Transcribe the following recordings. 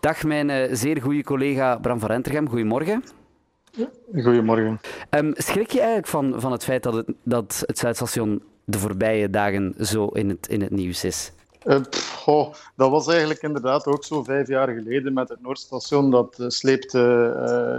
Dag, mijn uh, zeer goede collega Bram van Rentergem. Goedemorgen. Goedemorgen. Um, schrik je eigenlijk van, van het feit dat het, dat het Zuidstation de voorbije dagen zo in het, in het nieuws is? Uh, oh, dat was eigenlijk inderdaad ook zo vijf jaar geleden met het Noordstation. Dat uh, sleepte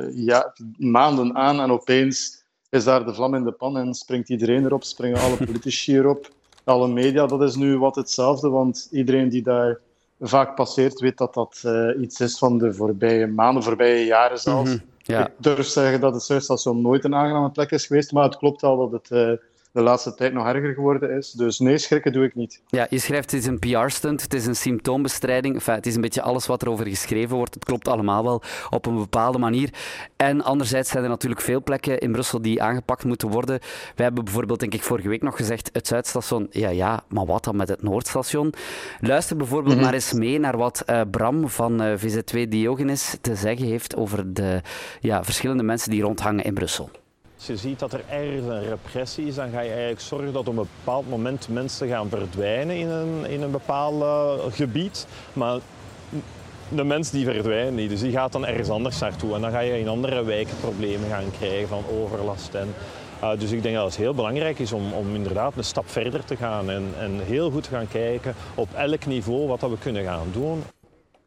uh, ja, maanden aan en opeens is daar de vlam in de pan en springt iedereen erop, springen alle politici erop, alle media. Dat is nu wat hetzelfde, want iedereen die daar vaak passeert weet dat dat iets is van de voorbije maanden, voorbije jaren zelfs. Mm -hmm. ja. Ik durf zeggen dat het Zuidstation nooit een aangename plek is geweest, maar het klopt wel dat het de laatste tijd nog erger geworden is. Dus nee, schrikken doe ik niet. Ja, je schrijft het is een PR-stunt, het is een symptoombestrijding. Enfin, het is een beetje alles wat er over geschreven wordt. Het klopt allemaal wel op een bepaalde manier. En anderzijds zijn er natuurlijk veel plekken in Brussel die aangepakt moeten worden. We hebben bijvoorbeeld, denk ik, vorige week nog gezegd, het Zuidstation. Ja, ja, maar wat dan met het Noordstation? Luister bijvoorbeeld mm maar eens mee naar wat uh, Bram van uh, VZ2 Diogenes te zeggen heeft over de ja, verschillende mensen die rondhangen in Brussel. Als je ziet dat er ergens een repressie is, dan ga je eigenlijk zorgen dat op een bepaald moment mensen gaan verdwijnen in een, in een bepaald gebied. Maar de mens die verdwijnt niet, dus die gaat dan ergens anders naartoe. En dan ga je in andere wijken problemen gaan krijgen van overlast. En, uh, dus ik denk dat het heel belangrijk is om, om inderdaad een stap verder te gaan en, en heel goed te gaan kijken op elk niveau wat dat we kunnen gaan doen.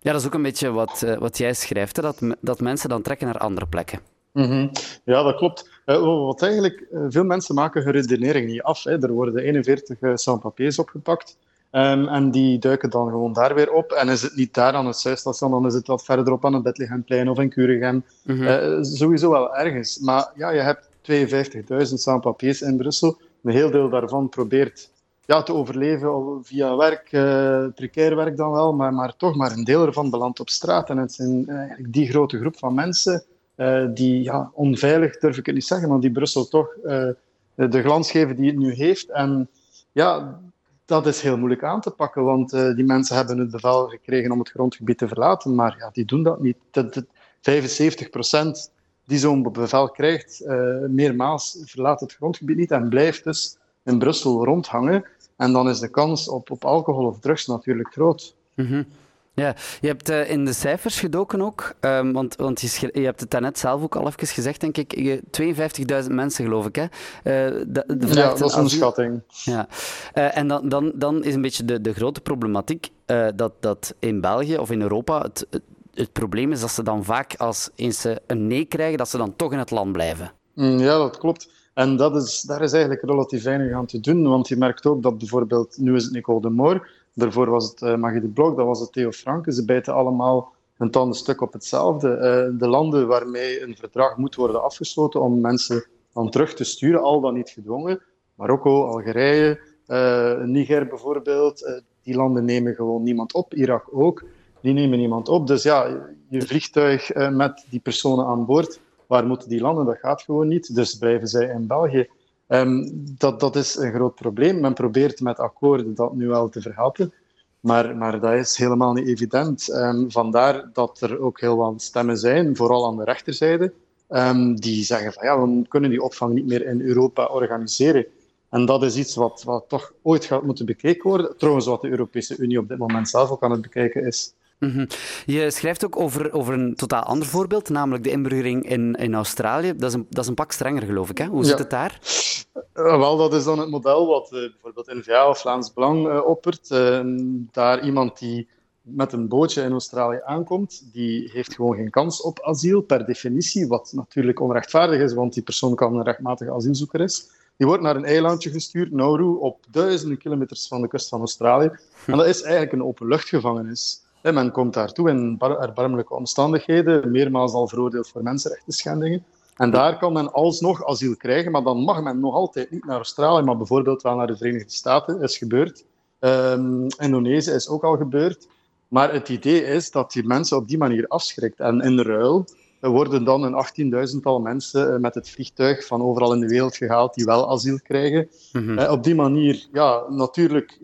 Ja, dat is ook een beetje wat, uh, wat jij schrijft, hè? Dat, dat mensen dan trekken naar andere plekken. Mm -hmm. Ja, dat klopt. Uh, wat eigenlijk, uh, veel mensen maken hun redenering niet af. Hè. Er worden 41 uh, sans-papiers opgepakt. Um, en die duiken dan gewoon daar weer op. En is het niet daar aan het Zuidstation, dan is het wat verderop aan het Bethlehemplein of in Kuregem. Mm -hmm. sowieso wel ergens. Maar ja, je hebt 52.000 sans-papiers in Brussel. Een heel deel daarvan probeert ja, te overleven via werk, precair werk dan wel, maar, maar toch maar een deel ervan belandt op straat. En het zijn eigenlijk die grote groep van mensen uh, die ja, onveilig, durf ik het niet zeggen, maar die Brussel toch uh, de glans geven die het nu heeft. En ja, dat is heel moeilijk aan te pakken, want uh, die mensen hebben het bevel gekregen om het grondgebied te verlaten, maar ja, die doen dat niet. De 75 procent die zo'n bevel krijgt, meermaals verlaat het grondgebied niet en blijft dus in Brussel rondhangen. En dan is de kans op, op alcohol of drugs natuurlijk groot. Mm. Ja, je hebt uh, in de cijfers gedoken ook, um, want, want je, je, hebt het daarnet zelf ook al even gezegd, denk ik. 52.000 mensen, geloof ik, hè? Uh, de, de ja, dat is een schatting. Ja. Uh, en dan, dan, dan is een beetje de, de grote problematiek dat, dat in België of in Europa het, het, het, probleem is dat ze dan vaak, als eens ze een nee krijgen, dat ze dan toch in het land blijven. Mm, ja, dat klopt. En dat is, daar is eigenlijk relatief weinig aan te doen, want je merkt ook dat bijvoorbeeld, nu is het Nicole de Moor, Daarvoor was het uh, de Blok, dat was het Theo Franke. Ze bijten allemaal een tanden stuk op hetzelfde. Uh, de landen waarmee een verdrag moet worden afgesloten om mensen dan terug te sturen, al dan niet gedwongen. Marokko, Algerije, uh, Niger bijvoorbeeld. die landen nemen gewoon niemand op. Irak ook. Die nemen niemand op. Dus ja, je vliegtuig met die personen aan boord, waar moeten die landen? Dat gaat gewoon niet. Dus blijven zij in België. Um, dat, dat is een groot probleem. Men probeert met akkoorden dat nu wel te verhelpen, maar, maar dat is helemaal niet evident. Um, vandaar dat er ook heel wat stemmen zijn, vooral aan de rechterzijde, um, die zeggen van ja, we kunnen die opvang niet meer in Europa organiseren. En dat is iets wat, wat toch ooit gaat moeten bekeken worden. Trouwens, wat de Europese Unie op dit moment zelf ook aan het bekijken is. Mm -hmm. Je schrijft ook over, over een totaal ander voorbeeld, namelijk de inburgering in, in Australië. Dat is, een, dat is een pak strenger, geloof ik. Hè? Hoe zit het daar? Uh, wel, dat is dan het model wat uh, bijvoorbeeld N-VA of Vlaams Belang uh, oppert. daar iemand die met een bootje in Australië aankomt, die heeft gewoon geen kans op asiel, per definitie, wat natuurlijk onrechtvaardig is, want die persoon kan een rechtmatige asielzoeker is. Die wordt naar een eilandje gestuurd, Nauru, op duizenden kilometers van de kust van Australië. En dat is eigenlijk een openluchtgevangenis. Men komt daartoe in erbarmelijke omstandigheden, meermaals al veroordeeld voor mensenrechten schendingen. En daar kan men alsnog asiel krijgen, maar dan mag men nog altijd niet naar Australië, maar bijvoorbeeld wel naar de Verenigde Staten, is gebeurd. Um, Indonesië is ook al gebeurd. Maar het idee is dat die mensen op die manier afschrikt. En in ruil worden dan een 18.000-tal mensen eh, met het vliegtuig van overal in de wereld gehaald die wel asiel krijgen. Mm -hmm. Op die manier, ja, natuurlijk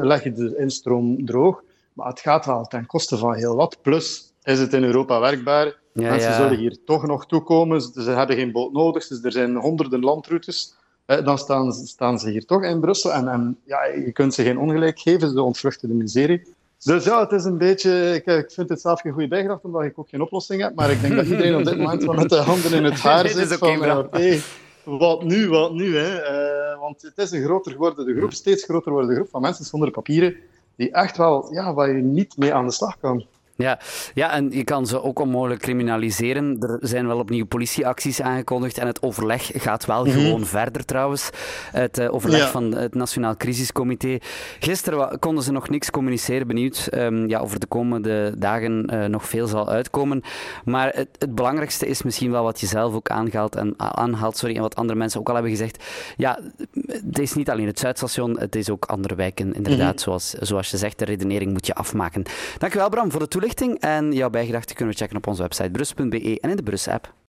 leg je de instroom droog. Maar het gaat wel ten koste van heel wat. Plus is het in Europa werkbaar. Ja, Mensen ja. zullen hier toch nog toekomen. Ze hebben geen boot nodig. Dus er zijn honderden landroutes. Dan staan, staan ze hier toch in Brussel. En, en ja, je kunt ze geen ongelijk geven. Ze ontvluchten de miserie. Dus ja, het is een beetje... Ik, ik vind het zelf geen goede bijgedachte, omdat ik ook geen oplossing heb. Maar ik denk dat iedereen op dit moment wel met de handen in het haar zit. Okay, van, oké, wat nu, wat nu? Hè? Uh, want het is een groter geworden groep, steeds groter wordende groep van mensen zonder papieren, die echt wel, ja, waar je niet mee aan de slag kan. Ja. ja, en je kan ze ook onmogelijk criminaliseren. Er zijn wel opnieuw politieacties aangekondigd en het overleg gaat wel mhm. gewoon verder trouwens. Het uh, overleg van het Nationaal Crisiscomité. Gisteren konden ze nog niks communiceren, benieuwd um, ja, of er de komende dagen uh, nog veel zal uitkomen. Maar het, het, belangrijkste is misschien wel wat je zelf ook aanhaalt en, aanhaalt sorry, en wat andere mensen ook al hebben gezegd. Ja, het is niet alleen het Zuidstation, het is ook andere wijken, inderdaad. Mhm. zoals, zoals je zegt, de redenering moet je afmaken. Dankjewel Bram voor de toelichting. En jouw bijgedachten kunnen we checken op onze website brus.be en in de Brus-app.